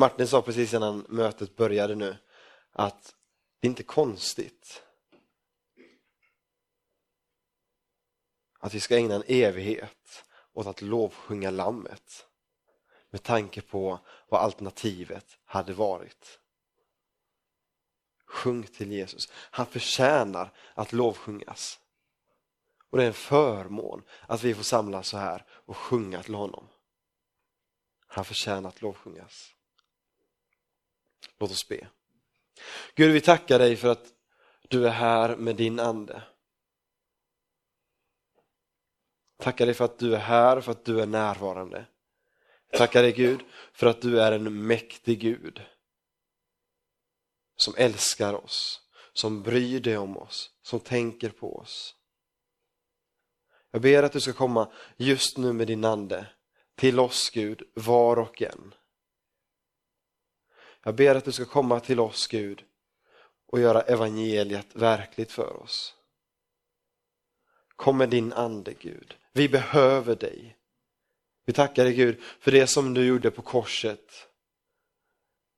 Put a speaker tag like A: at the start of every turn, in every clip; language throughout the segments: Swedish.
A: Martin sa precis innan mötet började nu att det är inte konstigt att vi ska ägna en evighet åt att lovsjunga lammet med tanke på vad alternativet hade varit. Sjung till Jesus. Han förtjänar att lovsjungas. Och det är en förmån att vi får samlas så här och sjunga till honom. Han förtjänar att lovsjungas. Låt oss be. Gud, vi tackar dig för att du är här med din ande. Tackar dig för att du är här, för att du är närvarande. Tackar dig Gud för att du är en mäktig Gud som älskar oss, som bryr dig om oss, som tänker på oss. Jag ber att du ska komma just nu med din ande till oss Gud, var och en. Jag ber att du ska komma till oss Gud och göra evangeliet verkligt för oss. Kom med din ande Gud. Vi behöver dig. Vi tackar dig Gud för det som du gjorde på korset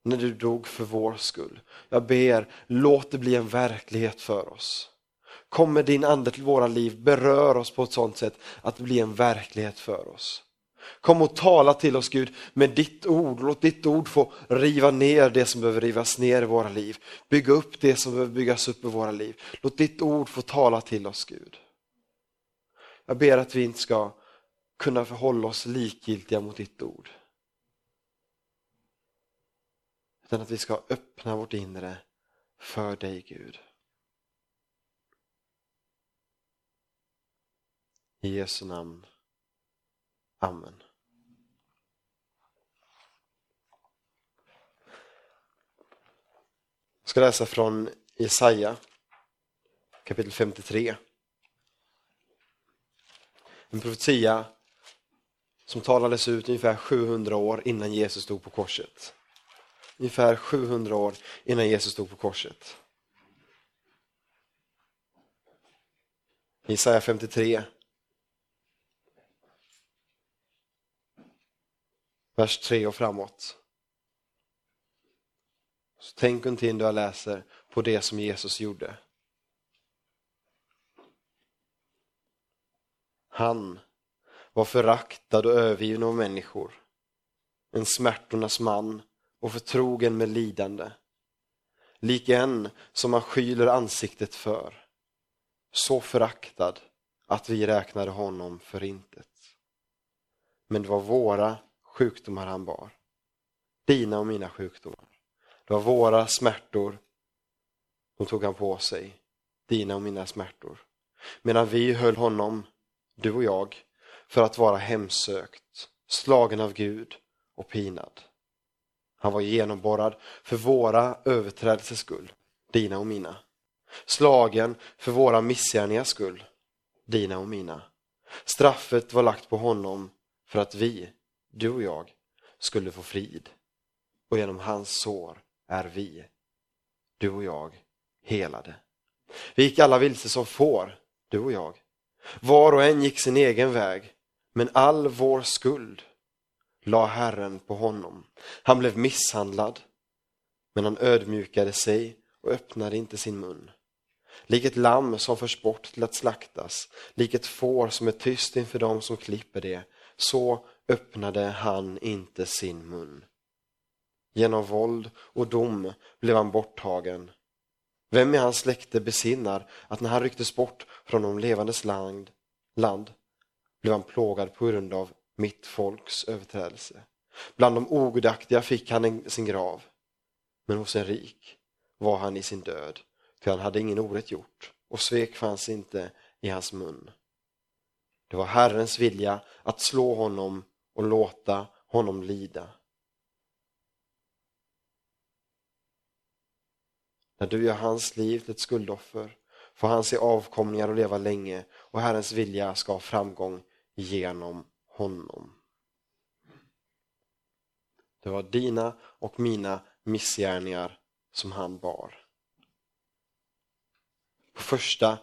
A: när du dog för vår skull. Jag ber, låt det bli en verklighet för oss. Kom med din ande till våra liv, berör oss på ett sådant sätt att det blir en verklighet för oss. Kom och tala till oss Gud med ditt ord. Låt ditt ord få riva ner det som behöver rivas ner i våra liv. Bygga upp det som behöver byggas upp i våra liv. Låt ditt ord få tala till oss Gud. Jag ber att vi inte ska kunna förhålla oss likgiltiga mot ditt ord. Utan att vi ska öppna vårt inre för dig Gud. I Jesu namn. Amen. Jag ska läsa från Jesaja kapitel 53. En profetia som talades ut ungefär 700 år innan Jesus stod på korset. Ungefär 700 år innan Jesus stod på korset. Jesaja 53. Vers 3 och framåt. Så tänk en tid då jag läser på det som Jesus gjorde. Han var föraktad och övergiven av människor. En smärtornas man och förtrogen med lidande. Lik en som man skyler ansiktet för. Så föraktad att vi räknade honom för intet. Men det var våra sjukdomar han bar. Dina och mina sjukdomar. Det var våra smärtor som tog han på sig. Dina och mina smärtor. Medan vi höll honom, du och jag, för att vara hemsökt, slagen av Gud och pinad. Han var genomborrad för våra överträdelsers skull, dina och mina. Slagen för våra missgärningars skull, dina och mina. Straffet var lagt på honom för att vi, du och jag, skulle få frid. Och genom hans sår är vi, du och jag, helade. Vi gick alla vilse som får, du och jag. Var och en gick sin egen väg, men all vår skuld la Herren på honom. Han blev misshandlad, men han ödmjukade sig och öppnade inte sin mun. Lik ett lamm som förs bort till att slaktas, lik ett får som är tyst inför dem som klipper det, så öppnade han inte sin mun. Genom våld och dom blev han borttagen. Vem i hans släkte besinnar att när han rycktes bort från de levandes land, land blev han plågad på grund av mitt folks överträdelse. Bland de ogudaktiga fick han en, sin grav, men hos en rik var han i sin död, för han hade ingen orätt gjort och svek fanns inte i hans mun. Det var Herrens vilja att slå honom och låta honom lida. När du gör hans liv till ett skuldoffer får han se avkomlingar och leva länge och Herrens vilja ska ha framgång genom honom. Det var dina och mina missgärningar som han bar. På första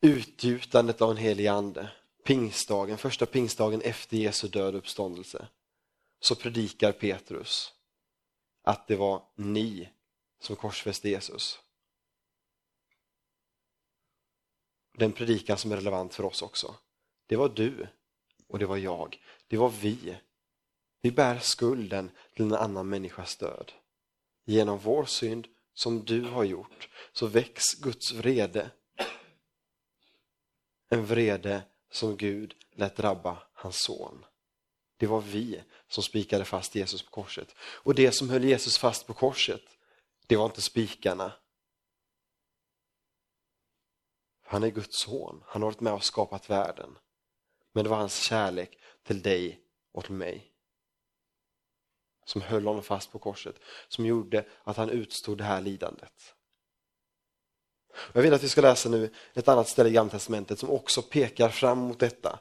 A: utgjutandet av en helig ande, pingstdagen, första pingstdagen efter Jesu död och uppståndelse, så predikar Petrus att det var ni som korsfäste Jesus. Den predikan som är relevant för oss också. Det var du och det var jag. Det var vi. Vi bär skulden till en annan människas död. Genom vår synd som du har gjort så väcks Guds vrede. En vrede som Gud lät drabba hans son. Det var vi som spikade fast Jesus på korset. Och det som höll Jesus fast på korset, det var inte spikarna. Han är Guds son, han har varit med och skapat världen. Men det var hans kärlek till dig och till mig som höll honom fast på korset, som gjorde att han utstod det här lidandet. Jag vill att vi ska läsa nu ett annat ställe i Gamla Testamentet som också pekar fram mot detta.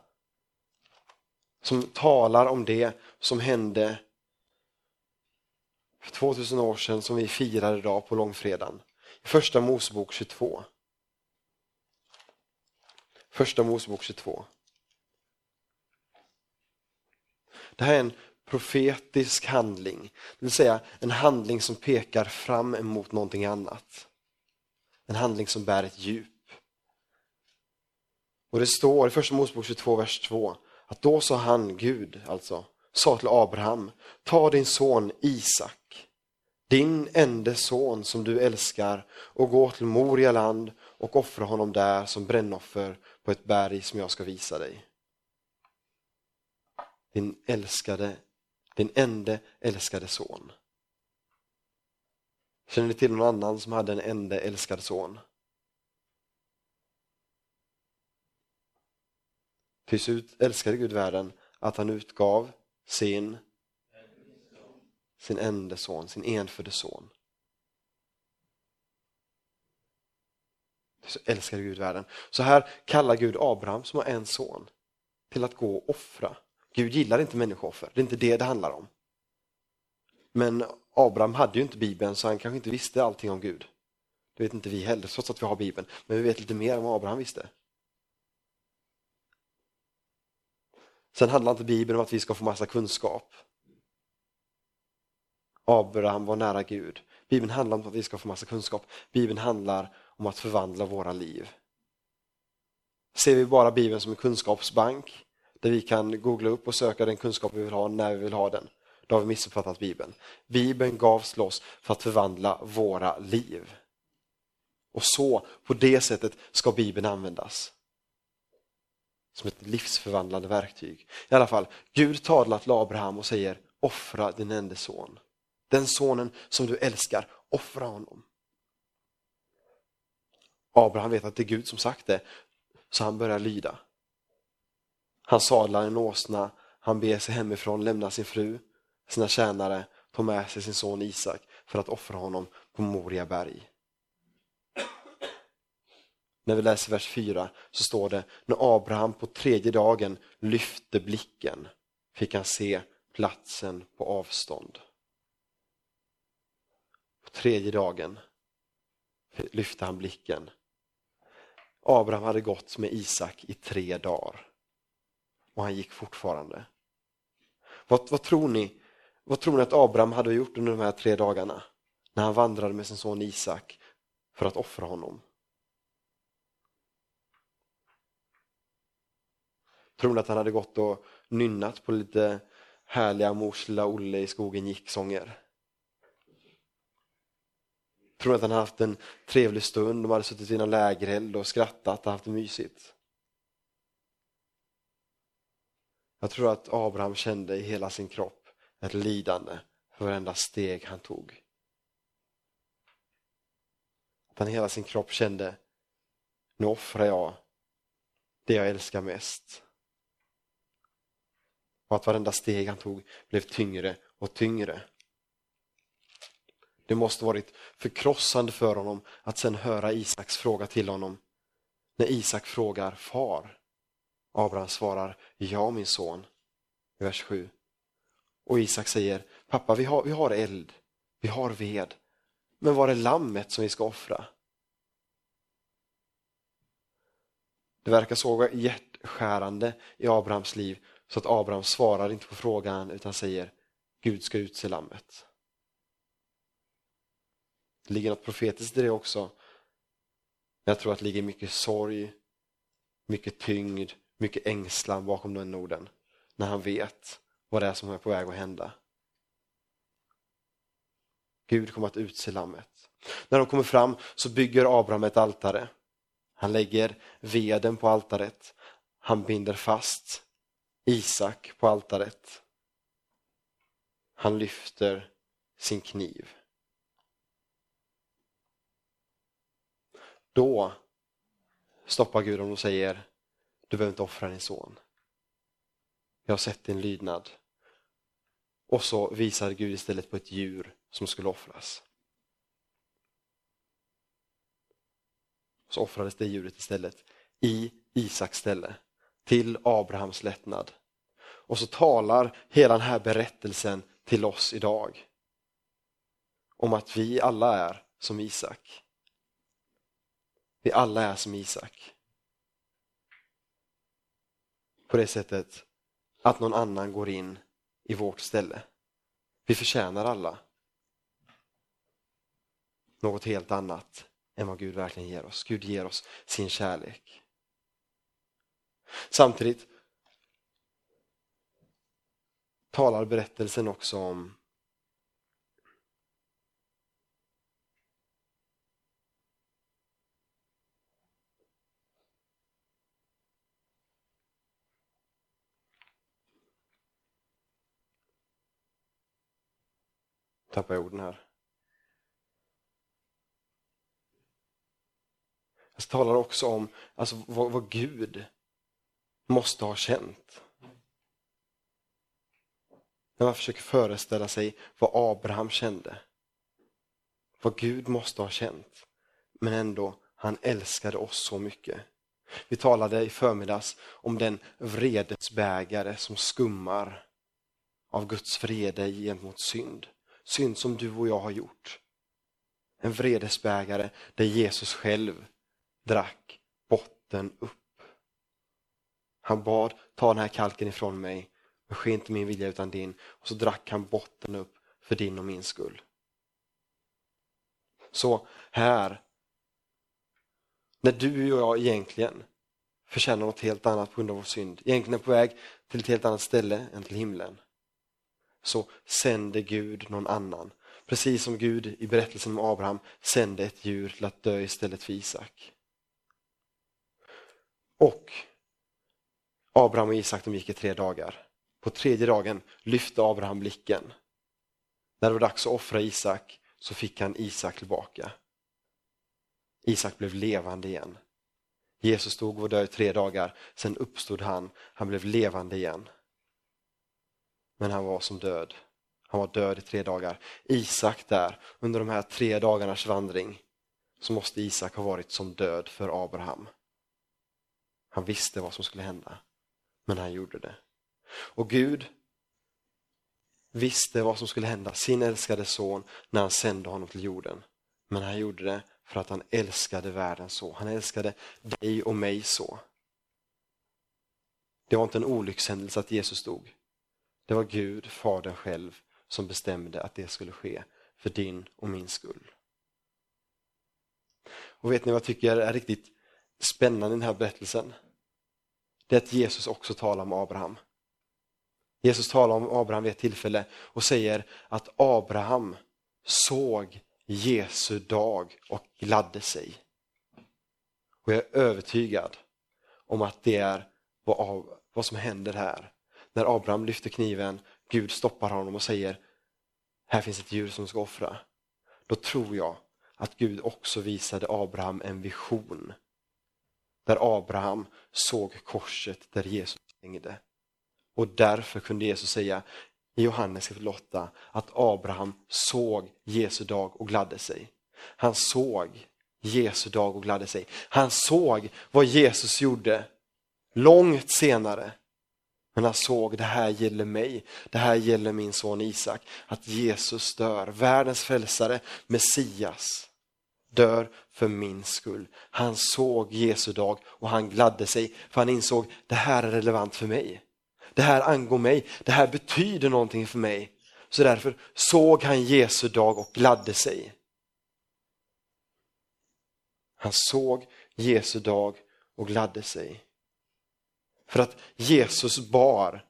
A: Som talar om det som hände för 2000 år sedan som vi firar idag på långfredagen. I första Mosebok 22. Första Mosebok 22. Det här är en profetisk handling, det vill säga en handling som pekar fram emot någonting annat. En handling som bär ett djup. Och det står i första Mosebok 22, vers 2, att då sa han, Gud alltså, sa till Abraham, ta din son Isak, din enda son som du älskar och gå till Moria land och offra honom där som brännoffer på ett berg som jag ska visa dig. Din älskade din enda älskade son. Känner ni till någon annan som hade en enda älskad son? Till slut älskade Gud världen att han utgav sin, sin enda son, sin enfödde son. Så älskade Gud världen. Så här kallar Gud Abraham som har en son till att gå och offra Gud gillar inte människooffer, det är inte det det handlar om. Men Abraham hade ju inte Bibeln så han kanske inte visste allting om Gud. Det vet inte vi heller, trots att vi har Bibeln. Men vi vet lite mer än vad Abraham visste. Sen handlar inte Bibeln om att vi ska få massa kunskap. Abraham var nära Gud. Bibeln handlar om att vi ska få massa kunskap. Bibeln handlar om att förvandla våra liv. Ser vi bara Bibeln som en kunskapsbank där vi kan googla upp och söka den kunskap vi vill ha när vi vill ha den. Då har vi missuppfattat Bibeln. Bibeln gavs loss för att förvandla våra liv. Och så, på det sättet ska Bibeln användas. Som ett livsförvandlande verktyg. I alla fall, Gud talar till Abraham och säger offra din enda son. Den sonen som du älskar, offra honom. Abraham vet att det är Gud som sagt det, så han börjar lyda. Han sadlar en åsna, han ber sig hemifrån, lämnar sin fru, sina tjänare, tar med sig sin son Isak för att offra honom på Moria berg. När vi läser vers 4 så står det, när Abraham på tredje dagen lyfte blicken fick han se platsen på avstånd. På tredje dagen lyfte han blicken. Abraham hade gått med Isak i tre dagar och han gick fortfarande. Vad, vad, tror ni, vad tror ni att Abraham hade gjort under de här tre dagarna? När han vandrade med sin son Isak för att offra honom. Tror ni att han hade gått och nynnat på lite härliga Mors lilla Olle i skogen gick-sånger? Tror ni att han hade haft en trevlig stund, de hade suttit vid någon lägereld och skrattat och haft det mysigt? Jag tror att Abraham kände i hela sin kropp ett lidande för varenda steg han tog. Att han i hela sin kropp kände, nu offrar jag det jag älskar mest. Och att varenda steg han tog blev tyngre och tyngre. Det måste varit förkrossande för honom att sen höra Isaks fråga till honom. När Isak frågar far, Abraham svarar, ja min son, i vers 7. Och Isak säger, pappa vi har, vi har eld, vi har ved, men var är lammet som vi ska offra? Det verkar så hjärtskärande i Abrahams liv så att Abraham svarar inte på frågan utan säger, Gud ska utse lammet. Det ligger något profetiskt i det också. Jag tror att det ligger mycket sorg, mycket tyngd, mycket ängslan bakom den orden. När han vet vad det är som är på väg att hända. Gud kommer att utse lammet. När de kommer fram så bygger Abraham ett altare. Han lägger veden på altaret. Han binder fast Isak på altaret. Han lyfter sin kniv. Då stoppar Gud honom och säger, du behöver inte offra din son. Jag har sett din lydnad. Och så visar Gud istället på ett djur som skulle offras. Så offrades det djuret istället i Isaks ställe, till Abrahams lättnad. Och så talar hela den här berättelsen till oss idag. Om att vi alla är som Isak. Vi alla är som Isak. På det sättet att någon annan går in i vårt ställe. Vi förtjänar alla något helt annat än vad Gud verkligen ger oss. Gud ger oss sin kärlek. Samtidigt talar berättelsen också om tappar jag orden här. Jag talar också om alltså, vad, vad Gud måste ha känt. När man försöker föreställa sig vad Abraham kände. Vad Gud måste ha känt. Men ändå, han älskade oss så mycket. Vi talade i förmiddags om den vredesbägare som skummar av Guds vrede gentemot synd. Synd som du och jag har gjort. En vredesbägare där Jesus själv drack botten upp. Han bad, ta den här kalken ifrån mig, men ske inte min vilja utan din. Och så drack han botten upp för din och min skull. Så här, när du och jag egentligen förtjänar något helt annat på grund av vår synd, egentligen är på väg till ett helt annat ställe än till himlen, så sänder Gud någon annan. Precis som Gud i berättelsen om Abraham sände ett djur till att dö istället för Isak. Och Abraham och Isak de gick i tre dagar. På tredje dagen lyfte Abraham blicken. När det var dags att offra Isak så fick han Isak tillbaka. Isak blev levande igen. Jesus stod och var död i tre dagar, sen uppstod han, han blev levande igen. Men han var som död. Han var död i tre dagar. Isak där, under de här tre dagarnas vandring, så måste Isak ha varit som död för Abraham. Han visste vad som skulle hända, men han gjorde det. Och Gud visste vad som skulle hända sin älskade son när han sände honom till jorden. Men han gjorde det för att han älskade världen så. Han älskade dig och mig så. Det var inte en olyckshändelse att Jesus dog. Det var Gud, Fadern själv, som bestämde att det skulle ske för din och min skull. Och vet ni vad jag tycker är riktigt spännande i den här berättelsen? Det är att Jesus också talar om Abraham. Jesus talar om Abraham vid ett tillfälle och säger att Abraham såg Jesu dag och gladde sig. Och jag är övertygad om att det är vad, vad som händer här. När Abraham lyfter kniven, Gud stoppar honom och säger här finns ett djur som ska offra. Då tror jag att Gud också visade Abraham en vision. Där Abraham såg korset där Jesus hängde. Och därför kunde Jesus säga i Johannes kapitel 8 att Abraham såg Jesu dag och gladde sig. Han såg Jesu dag och gladde sig. Han såg vad Jesus gjorde långt senare. Men han såg, det här gäller mig, det här gäller min son Isak. Att Jesus dör, världens frälsare, Messias, dör för min skull. Han såg Jesu dag och han gladde sig för han insåg, det här är relevant för mig. Det här angår mig, det här betyder någonting för mig. Så därför såg han Jesu dag och gladde sig. Han såg Jesu dag och gladde sig. För att Jesus bar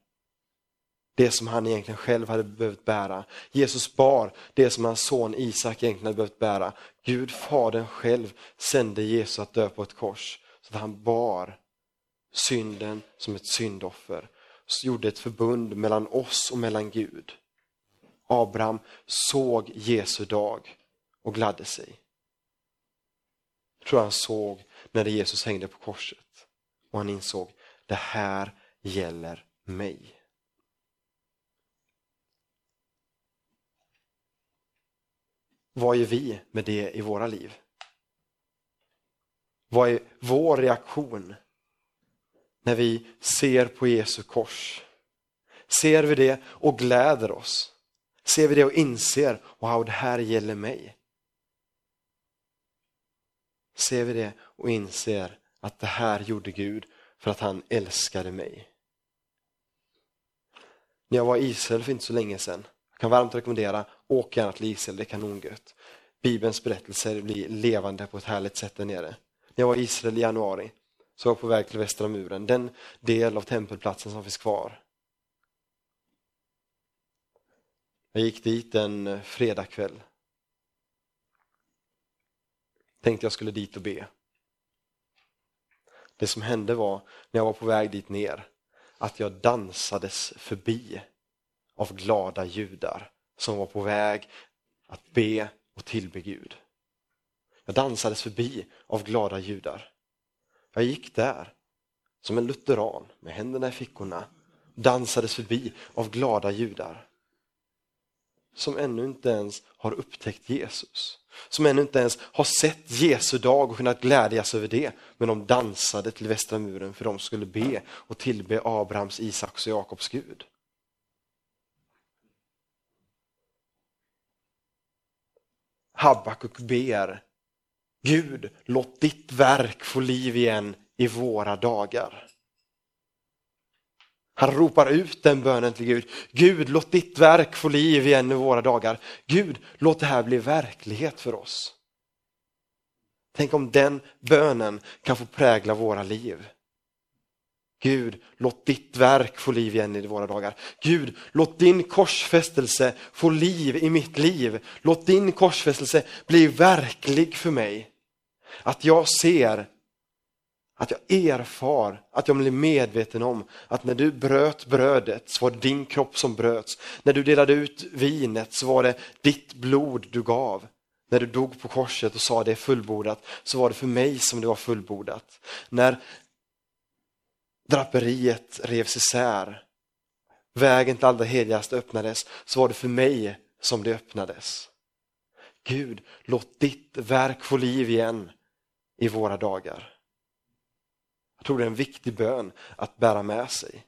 A: det som han egentligen själv hade behövt bära. Jesus bar det som hans son Isak egentligen hade behövt bära. Gud, Fadern själv, sände Jesus att dö på ett kors. Så att han bar synden som ett syndoffer. Så gjorde ett förbund mellan oss och mellan Gud. Abraham såg Jesu dag och gladde sig. Jag tror han såg när Jesus hängde på korset. Och han insåg, det här gäller mig. Vad gör vi med det i våra liv? Vad är vår reaktion när vi ser på Jesu kors? Ser vi det och gläder oss? Ser vi det och inser, wow, det här gäller mig? Ser vi det och inser att det här gjorde Gud för att han älskade mig? När jag var i Israel för inte så länge sedan kan varmt rekommendera, åk gärna till Israel, det är kanongött. Bibelns berättelser blir levande på ett härligt sätt där nere. När jag var i Israel i januari så var jag på väg till Västra muren, den del av tempelplatsen som finns kvar. Jag gick dit en fredagkväll. Tänkte jag skulle dit och be. Det som hände var, när jag var på väg dit ner, att jag dansades förbi av glada judar som var på väg att be och tillbe Gud. Jag dansades förbi av glada judar. Jag gick där som en lutheran med händerna i fickorna, dansades förbi av glada judar som ännu inte ens har upptäckt Jesus. Som ännu inte ens har sett Jesu dag och kunnat glädjas över det. Men de dansade till västra muren för de skulle be och tillbe Abrahams, Isaks och Jakobs Gud. Habakuk ber, Gud, låt ditt verk få liv igen i våra dagar. Han ropar ut den bönen till Gud. Gud, låt ditt verk få liv igen i våra dagar. Gud, låt det här bli verklighet för oss. Tänk om den bönen kan få prägla våra liv. Gud, låt ditt verk få liv igen i våra dagar. Gud, låt din korsfästelse få liv i mitt liv. Låt din korsfästelse bli verklig för mig. Att jag ser, att jag erfar, att jag blir medveten om att när du bröt brödet så var det din kropp som bröts. När du delade ut vinet så var det ditt blod du gav. När du dog på korset och sa det är fullbordat så var det för mig som det var fullbordat. När draperiet revs isär, vägen till allra heligaste öppnades, så var det för mig som det öppnades. Gud, låt ditt verk få liv igen i våra dagar. Jag tror det är en viktig bön att bära med sig.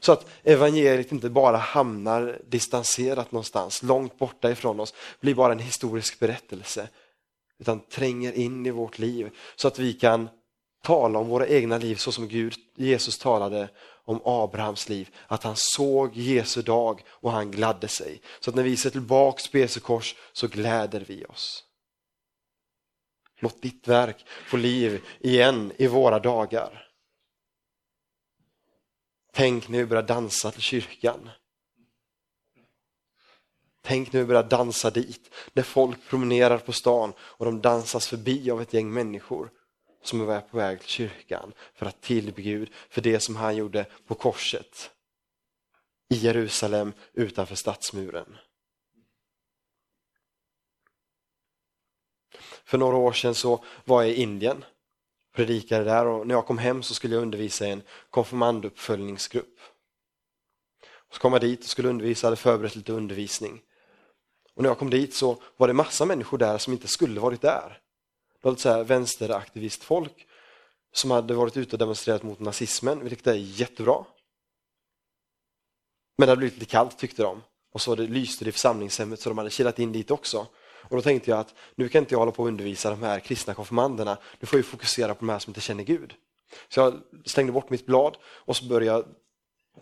A: Så att evangeliet inte bara hamnar distanserat någonstans, långt borta ifrån oss, blir bara en historisk berättelse, utan tränger in i vårt liv så att vi kan tala om våra egna liv så som Gud, Jesus talade om Abrahams liv. Att han såg Jesu dag och han gladde sig. Så att när vi ser tillbaks på Jesu kors så gläder vi oss. Låt ditt verk få liv igen i våra dagar. Tänk när vi börjar dansa till kyrkan. Tänk när vi börjar dansa dit, när folk promenerar på stan och de dansas förbi av ett gäng människor som är på väg till kyrkan för att tillbe Gud för det som han gjorde på korset i Jerusalem utanför stadsmuren. För några år sedan så var jag i Indien, predikade där och när jag kom hem så skulle jag undervisa i en konfirmanduppföljningsgrupp. Så kom jag dit och skulle undervisa, hade förberett lite undervisning. Och när jag kom dit så var det massa människor där som inte skulle varit där. Det var lite så här vänsteraktivistfolk som hade varit ute och demonstrerat mot nazismen, vilket är jättebra. Men det hade blivit lite kallt tyckte de. Och så det lyste det i församlingshemmet så de hade kilat in dit också. Och då tänkte jag att nu kan inte jag hålla på och undervisa de här kristna konfirmanderna, nu får jag fokusera på de här som inte känner Gud. Så jag slängde bort mitt blad och så började jag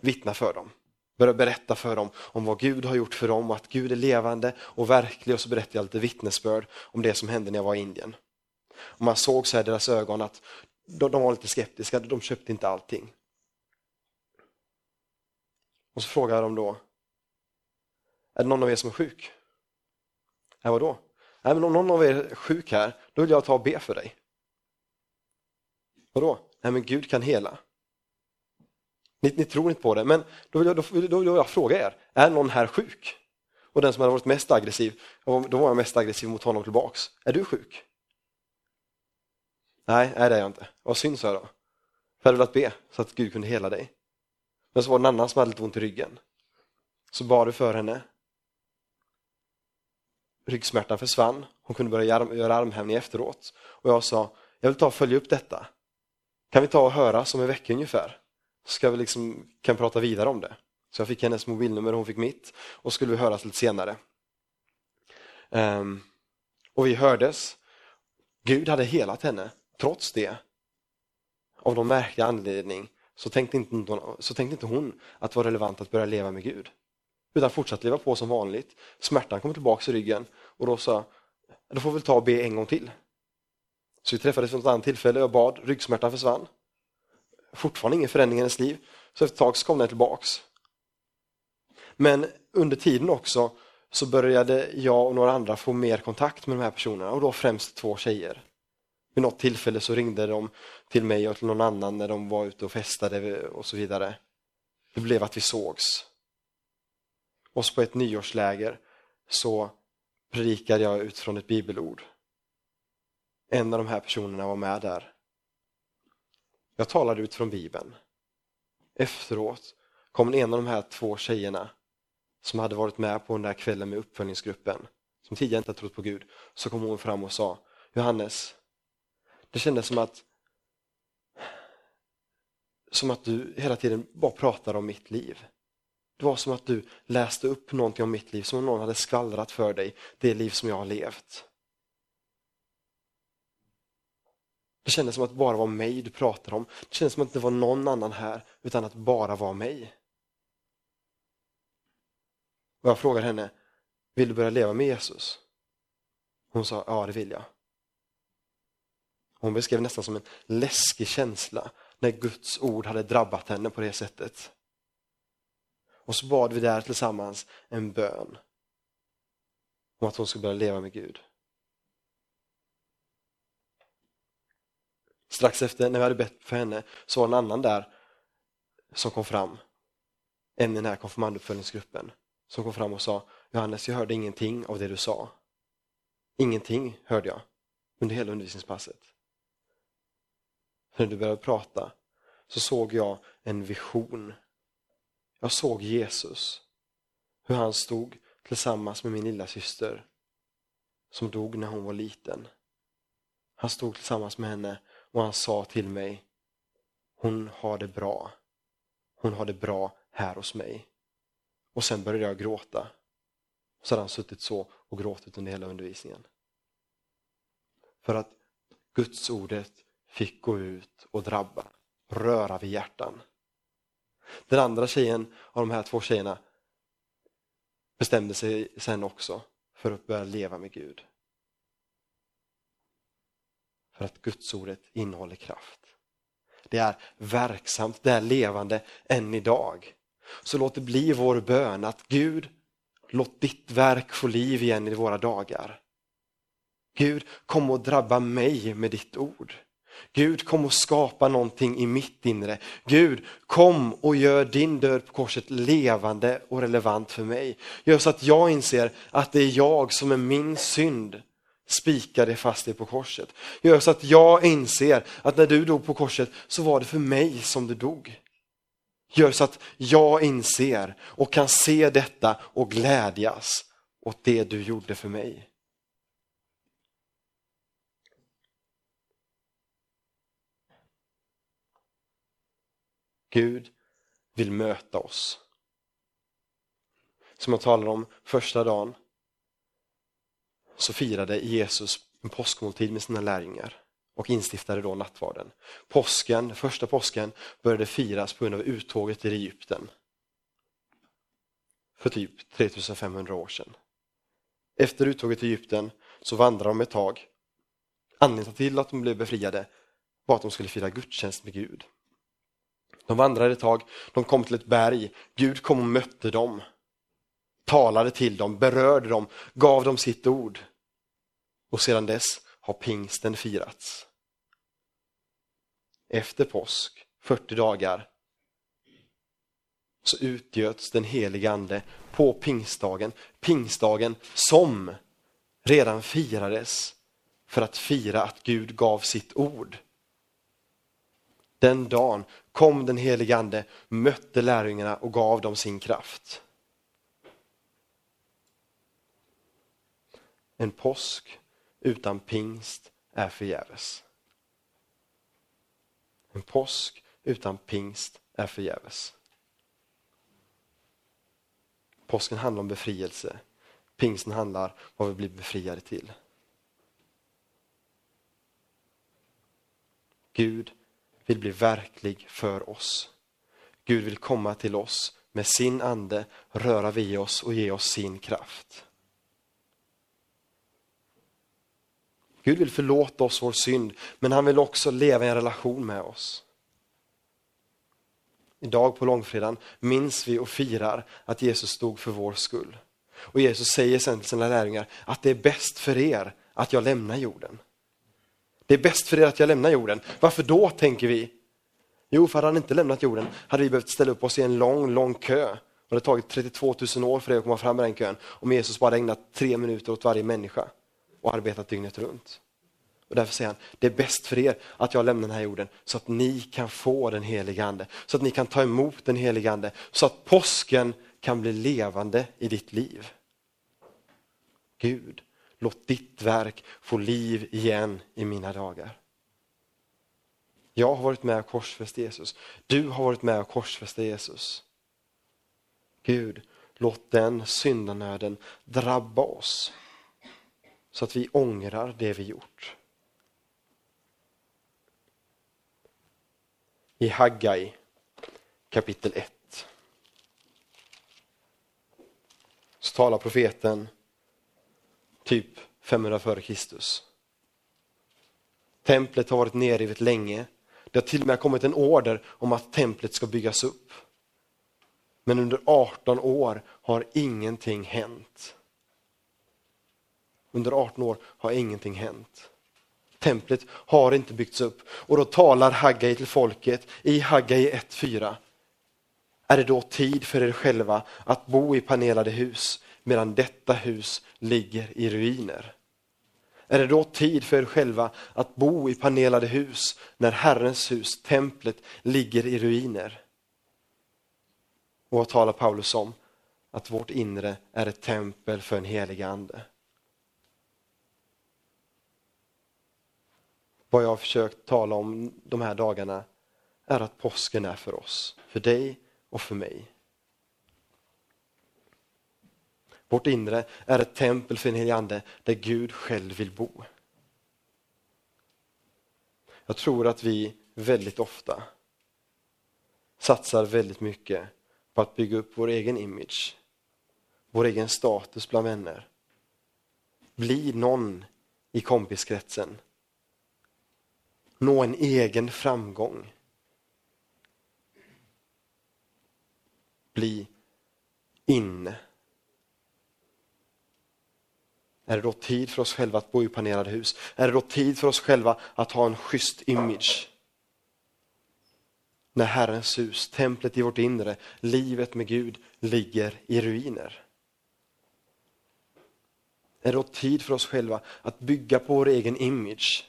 A: vittna för dem. Började berätta för dem om vad Gud har gjort för dem och att Gud är levande och verklig och så berättade jag lite vittnesbörd om det som hände när jag var i Indien. Och man såg så här i deras ögon att de, de var lite skeptiska, de köpte inte allting. Och så frågade de då, är det någon av er som är sjuk? Nej, vadå? Nej, men om någon av er är sjuk här, då vill jag ta och be för dig. Vadå? Nej, men Gud kan hela. Ni, ni tror inte på det, men då vill, jag, då, då vill jag fråga er, är någon här sjuk? Och den som hade varit mest aggressiv, då var jag mest aggressiv mot honom tillbaks. Är du sjuk? Nej, nej det är jag inte. Vad synd sa jag då. För jag hade velat be så att Gud kunde hela dig. Men så var det en annan som hade lite ont i ryggen. Så bad du för henne. Ryggsmärtan försvann. Hon kunde börja göra armhävning efteråt. Och jag sa, jag vill ta och följa upp detta. Kan vi ta och höra som en vecka ungefär? Så ska vi liksom, kan prata vidare om det. Så jag fick hennes mobilnummer, hon fick mitt. Och skulle vi höras lite senare. Um, och vi hördes. Gud hade helat henne, trots det. Av någon märklig anledning så tänkte, inte, så tänkte inte hon att det var relevant att börja leva med Gud. Utan fortsatte leva på som vanligt. Smärtan kom tillbaka i ryggen och då sa då får vi väl ta och be en gång till. Så vi träffades vid ett annat tillfälle, jag bad, ryggsmärtan försvann. Fortfarande ingen förändring i hennes liv, så efter ett tag så kom den tillbaks. Men under tiden också så började jag och några andra få mer kontakt med de här personerna och då främst två tjejer. Vid något tillfälle så ringde de till mig och till någon annan när de var ute och festade och så vidare. Det blev att vi sågs. Och så på ett nyårsläger så predikade jag utifrån ett bibelord. En av de här personerna var med där. Jag talade utifrån bibeln. Efteråt kom en av de här två tjejerna som hade varit med på den där kvällen med uppföljningsgruppen, som tidigare inte trott på Gud, så kom hon fram och sa Johannes, det kändes som att som att du hela tiden bara pratade om mitt liv. Det var som att du läste upp någonting om mitt liv, som om någon hade skvallrat för dig det liv som jag har levt. Det kändes som att det bara var mig du pratade om. Det kändes som att det var någon annan här, utan att bara vara mig. Och jag frågade henne, vill du börja leva med Jesus? Hon sa, ja det vill jag. Hon beskrev nästan som en läskig känsla när Guds ord hade drabbat henne på det sättet. Och så bad vi där tillsammans en bön om att hon skulle börja leva med Gud. Strax efter när vi hade bett för henne så var det en annan där som kom fram. En i den här konfirmanduppföljningsgruppen som kom fram och sa Johannes, jag hörde ingenting av det du sa. Ingenting hörde jag under hela undervisningspasset. När du började prata så såg jag en vision. Jag såg Jesus. Hur han stod tillsammans med min lilla syster som dog när hon var liten. Han stod tillsammans med henne och han sa till mig Hon har det bra. Hon har det bra här hos mig. Och sen började jag gråta. Så hade han suttit så och gråtit under hela undervisningen. För att Guds ordet fick gå ut och drabba, röra vid hjärtan. Den andra tjejen av de här två tjejerna bestämde sig sen också för att börja leva med Gud. För att Gudsordet innehåller kraft. Det är verksamt, det är levande än idag. Så låt det bli vår bön att Gud, låt ditt verk få liv igen i våra dagar. Gud, kom och drabba mig med ditt ord. Gud, kom och skapa någonting i mitt inre. Gud, kom och gör din död på korset levande och relevant för mig. Gör så att jag inser att det är jag som är min synd spikade fast dig på korset. Gör så att jag inser att när du dog på korset så var det för mig som du dog. Gör så att jag inser och kan se detta och glädjas åt det du gjorde för mig. Gud vill möta oss. Som jag talade om första dagen så firade Jesus en påskmåltid med sina lärjungar och instiftade då nattvarden. Påsken, första påsken började firas på grund av uttåget i Egypten. för typ 3500 år sedan. Efter uttåget till Egypten så vandrade de ett tag. Anledningen till att de blev befriade var att de skulle fira gudstjänst med Gud. De vandrade ett tag, de kom till ett berg, Gud kom och mötte dem, talade till dem, berörde dem, gav dem sitt ord. Och sedan dess har pingsten firats. Efter påsk, 40 dagar, så utgöts den helige ande på pingstdagen. Pingstdagen som redan firades för att fira att Gud gav sitt ord. Den dagen kom den helige ande, mötte lärjungarna och gav dem sin kraft. En påsk utan pingst är förgäves. En påsk utan pingst är förgäves. Påsken handlar om befrielse. Pingsten handlar om vad vi blir befriade till. Gud vill bli verklig för oss. Gud vill komma till oss med sin ande, röra vid oss och ge oss sin kraft. Gud vill förlåta oss vår synd, men han vill också leva i en relation med oss. Idag på långfredagen minns vi och firar att Jesus stod för vår skull. Och Jesus säger sen till sina lärjungar att det är bäst för er att jag lämnar jorden. Det är bäst för er att jag lämnar jorden. Varför då, tänker vi? Jo, för hade han inte lämnat jorden hade vi behövt ställa upp oss i en lång, lång kö. Och det hade tagit 32 000 år för det att komma fram i den kön. Om Jesus bara ägnat tre minuter åt varje människa och arbetat dygnet runt. Och därför säger han, det är bäst för er att jag lämnar den här jorden så att ni kan få den helige ande. Så att ni kan ta emot den helige ande. Så att påsken kan bli levande i ditt liv. Gud, låt ditt verk få liv igen i mina dagar. Jag har varit med och korsfäst Jesus. Du har varit med och korsfäst Jesus. Gud, låt den syndanöden drabba oss så att vi ångrar det vi gjort. i Haggai kapitel 1. Så talar profeten typ 500 före Kristus. Templet har varit nerrivet länge. Det har till och med kommit en order om att templet ska byggas upp. Men under 18 år har ingenting hänt. Under 18 år har ingenting hänt templet har inte byggts upp. Och då talar Haggai till folket i Haggai 1.4. Är det då tid för er själva att bo i panelade hus medan detta hus ligger i ruiner? Är det då tid för er själva att bo i panelade hus när Herrens hus, templet, ligger i ruiner? Och vad talar Paulus om? Att vårt inre är ett tempel för en helig ande. Vad jag har försökt tala om de här dagarna är att påsken är för oss, för dig och för mig. Vårt inre är ett tempel för den helige ande där Gud själv vill bo. Jag tror att vi väldigt ofta satsar väldigt mycket på att bygga upp vår egen image, vår egen status bland vänner. Bli någon i kompiskretsen nå en egen framgång. Bli inne. Är det då tid för oss själva att bo i planerade hus? Är det då tid för oss själva att ha en schysst image? När Herrens hus, templet i vårt inre, livet med Gud ligger i ruiner. Är det då tid för oss själva att bygga på vår egen image?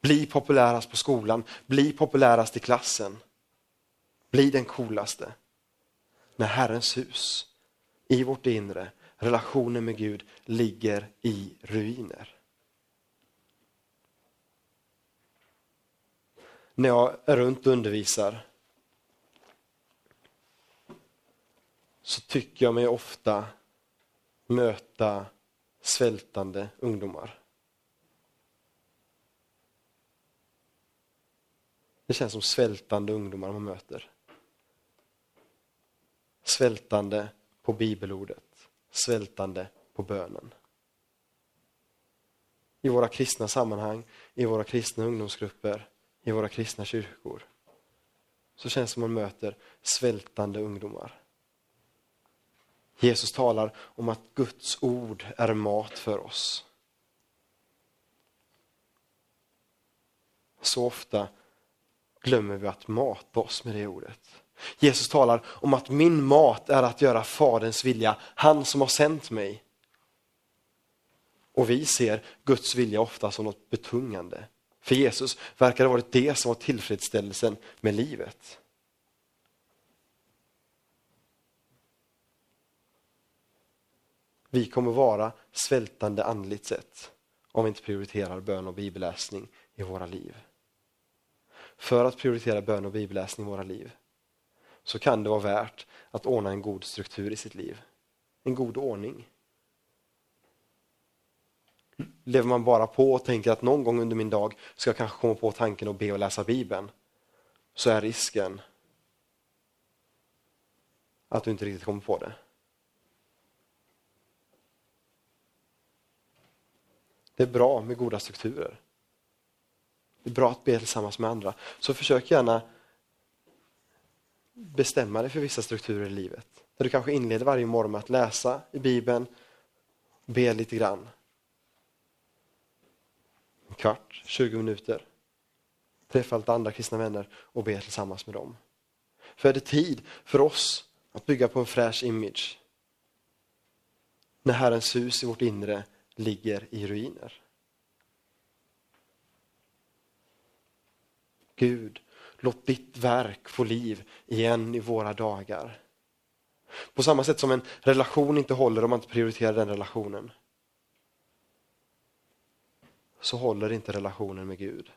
A: Bli populärast på skolan, bli populärast i klassen. Bli den coolaste. När Herrens hus, i vårt inre, relationen med Gud ligger i ruiner. När jag är runt och undervisar så tycker jag mig ofta möta svältande ungdomar. Det känns som svältande ungdomar man möter. Svältande på bibelordet, svältande på bönen. I våra kristna sammanhang, i våra kristna ungdomsgrupper, i våra kristna kyrkor så känns det som man möter svältande ungdomar. Jesus talar om att Guds ord är mat för oss. Så ofta glömmer vi att mata oss med det ordet. Jesus talar om att min mat är att göra Faderns vilja, han som har sänt mig. Och vi ser Guds vilja ofta som något betungande. För Jesus verkar det ha varit det som var tillfredsställelsen med livet. Vi kommer vara svältande andligt sett om vi inte prioriterar bön och bibelläsning i våra liv. För att prioritera bön och bibelläsning i våra liv så kan det vara värt att ordna en god struktur i sitt liv. En god ordning. Lever man bara på och tänker att någon gång under min dag ska jag kanske komma på tanken att be och läsa Bibeln så är risken att du inte riktigt kommer på det. Det är bra med goda strukturer. Det är bra att be tillsammans med andra. Så försök gärna bestämma dig för vissa strukturer i livet. Där du kanske inleder varje morgon med att läsa i Bibeln, be lite grann. En kvart, 20 minuter. Träffa lite andra kristna vänner och be tillsammans med dem. För är det tid för oss att bygga på en fräsch image när Herrens hus i vårt inre ligger i ruiner. Gud, låt ditt verk få liv igen i våra dagar. På samma sätt som en relation inte håller om man inte prioriterar den relationen. Så håller inte relationen med Gud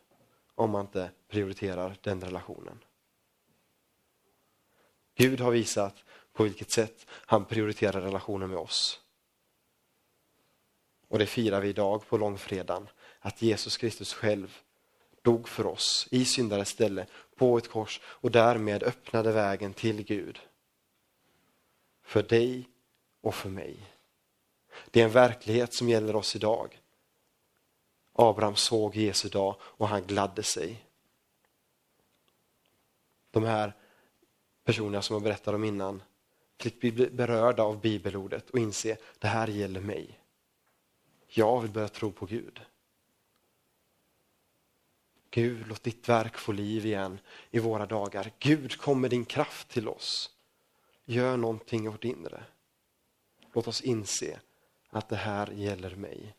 A: om man inte prioriterar den relationen. Gud har visat på vilket sätt han prioriterar relationen med oss. Och det firar vi idag på långfredagen, att Jesus Kristus själv dog för oss i syndares ställe på ett kors och därmed öppnade vägen till Gud. För dig och för mig. Det är en verklighet som gäller oss idag. Abraham såg Jesu dag och han gladde sig. De här personerna som jag berättade om innan fick bli berörda av bibelordet och inse att det här gäller mig. Jag vill börja tro på Gud. Gud, låt ditt verk få liv igen i våra dagar. Gud, kom med din kraft till oss. Gör någonting i vårt inre. Låt oss inse att det här gäller mig.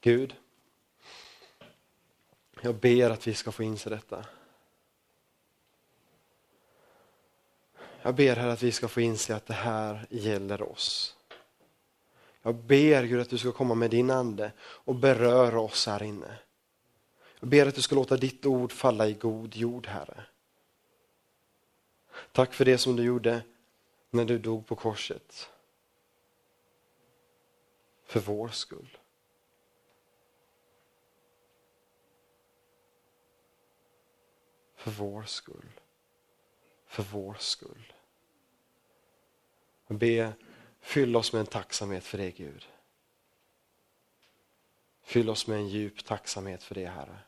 A: Gud, jag ber att vi ska få inse detta. Jag ber här att vi ska få inse att det här gäller oss. Jag ber Gud att du ska komma med din ande och beröra oss här inne. Jag ber att du ska låta ditt ord falla i god jord, Herre. Tack för det som du gjorde när du dog på korset. För vår skull. För vår skull. För vår skull. Be, fyll oss med en tacksamhet för det Gud. Fyll oss med en djup tacksamhet för det Herre.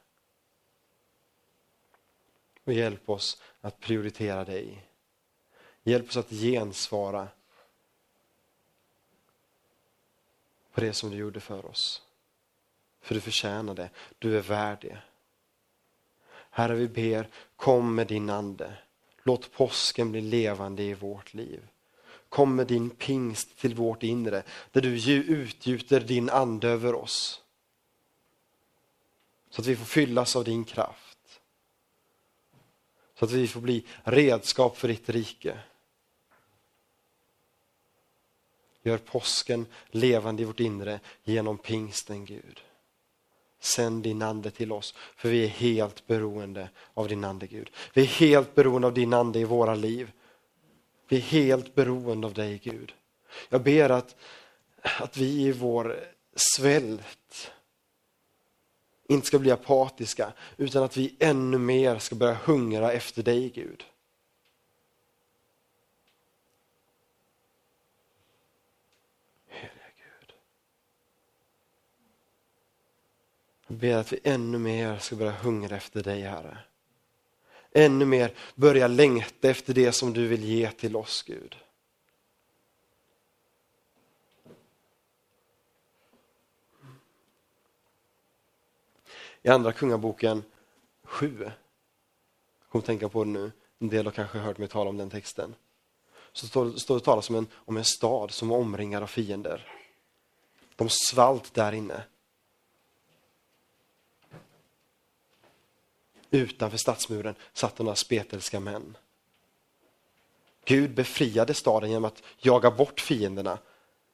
A: Och hjälp oss att prioritera dig. Hjälp oss att gensvara på det som du gjorde för oss. För du förtjänar det, du är värd det. Herre, vi ber, kom med din ande. Låt påsken bli levande i vårt liv. Kom med din pingst till vårt inre, där du utgjuter din ande över oss. Så att vi får fyllas av din kraft. Så att vi får bli redskap för ditt rike. Gör påsken levande i vårt inre genom pingsten, Gud. Sänd din ande till oss, för vi är helt beroende av din ande Gud. Vi är helt beroende av din ande i våra liv. Vi är helt beroende av dig Gud. Jag ber att, att vi i vår svält inte ska bli apatiska, utan att vi ännu mer ska börja hungra efter dig, Gud. Heliga Gud. Jag ber att vi ännu mer ska börja hungra efter dig, Herre. Ännu mer börja längta efter det som du vill ge till oss, Gud. I andra kungaboken 7, jag kommer att tänka på det nu, en del har kanske hört mig tala om den texten. Så står, står det talas om en, om en stad som var omringad av fiender. De svalt där inne. Utanför stadsmuren satt några spetälska män. Gud befriade staden genom att jaga bort fienderna,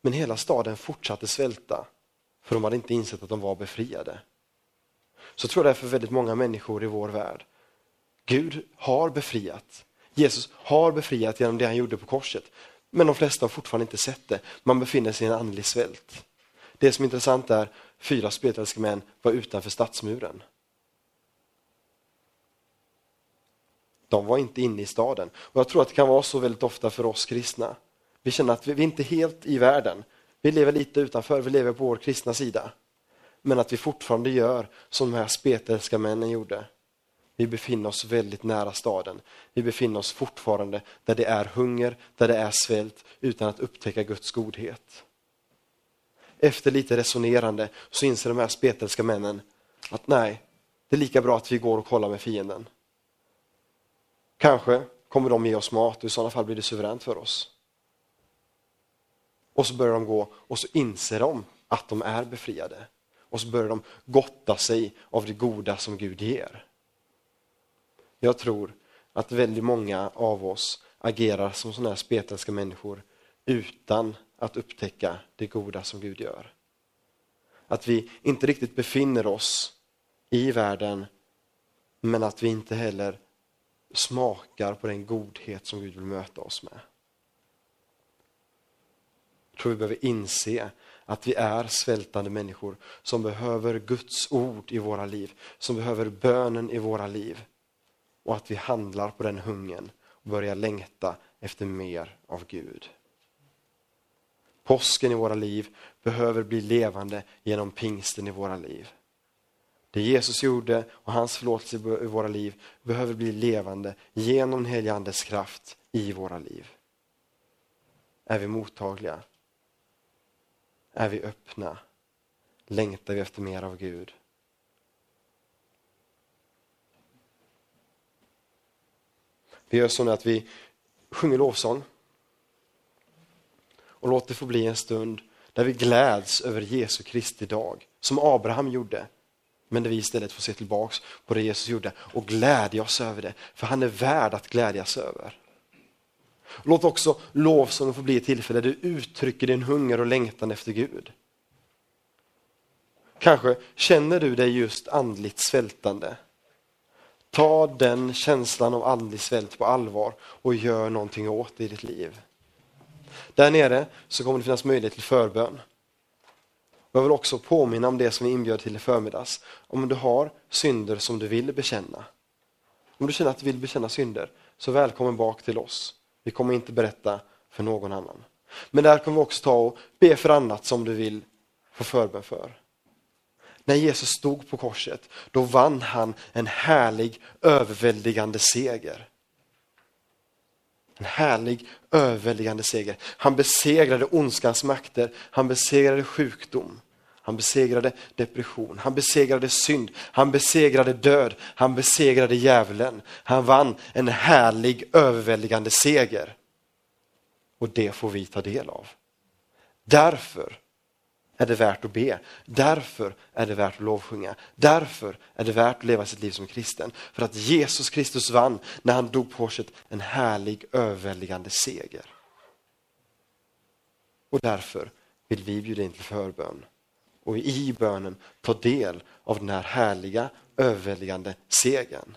A: men hela staden fortsatte svälta, för de hade inte insett att de var befriade. Så tror jag det är för väldigt många människor i vår värld. Gud har befriat. Jesus har befriat genom det han gjorde på korset. Men de flesta har fortfarande inte sett det. Man befinner sig i en andlig svält. Det som är intressant är, fyra spetälska män var utanför stadsmuren. De var inte inne i staden. Och Jag tror att det kan vara så väldigt ofta för oss kristna. Vi känner att vi är inte helt i världen. Vi lever lite utanför, vi lever på vår kristna sida. Men att vi fortfarande gör som de här spetälska männen gjorde. Vi befinner oss väldigt nära staden. Vi befinner oss fortfarande där det är hunger, där det är svält, utan att upptäcka Guds godhet. Efter lite resonerande så inser de här spetälska männen att nej, det är lika bra att vi går och kollar med fienden. Kanske kommer de ge oss mat och i sådana fall blir det suveränt för oss. Och så börjar de gå och så inser de att de är befriade och så börjar de gotta sig av det goda som Gud ger. Jag tror att väldigt många av oss agerar som sådana här spetälska människor utan att upptäcka det goda som Gud gör. Att vi inte riktigt befinner oss i världen men att vi inte heller smakar på den godhet som Gud vill möta oss med. Jag tror vi behöver inse att vi är svältande människor som behöver Guds ord i våra liv, som behöver bönen i våra liv. Och att vi handlar på den hungern och börjar längta efter mer av Gud. Påsken i våra liv behöver bli levande genom pingsten i våra liv. Det Jesus gjorde och hans förlåtelse i våra liv behöver bli levande genom den helige Andes kraft i våra liv. Är vi mottagliga är vi öppna? Längtar vi efter mer av Gud? Vi gör så nu att vi sjunger lovsång och låter det få bli en stund där vi gläds över Jesu Kristi dag, som Abraham gjorde. Men där vi istället får se tillbaks på det Jesus gjorde och glädja oss över det, för han är värd att glädjas över. Låt också lovsången få bli ett tillfälle där du uttrycker din hunger och längtan efter Gud. Kanske känner du dig just andligt svältande. Ta den känslan av andlig svält på allvar och gör någonting åt det i ditt liv. Där nere så kommer det finnas möjlighet till förbön. Jag vill också påminna om det som vi inbjöd till i förmiddags. Om du har synder som du vill bekänna. Om du känner att du vill bekänna synder, så välkommen bak till oss. Vi kommer inte berätta för någon annan. Men där kommer vi också ta och be för annat som du vill få förbön för. När Jesus stod på korset, då vann han en härlig överväldigande seger. En härlig överväldigande seger. Han besegrade ondskans makter, han besegrade sjukdom. Han besegrade depression, han besegrade synd, han besegrade död, han besegrade djävulen. Han vann en härlig överväldigande seger. Och det får vi ta del av. Därför är det värt att be. Därför är det värt att lovsjunga. Därför är det värt att leva sitt liv som kristen. För att Jesus Kristus vann, när han dog på korset, en härlig överväldigande seger. Och därför vill vi bjuda in till förbön och i bönen ta del av den här härliga, överväldigande segern.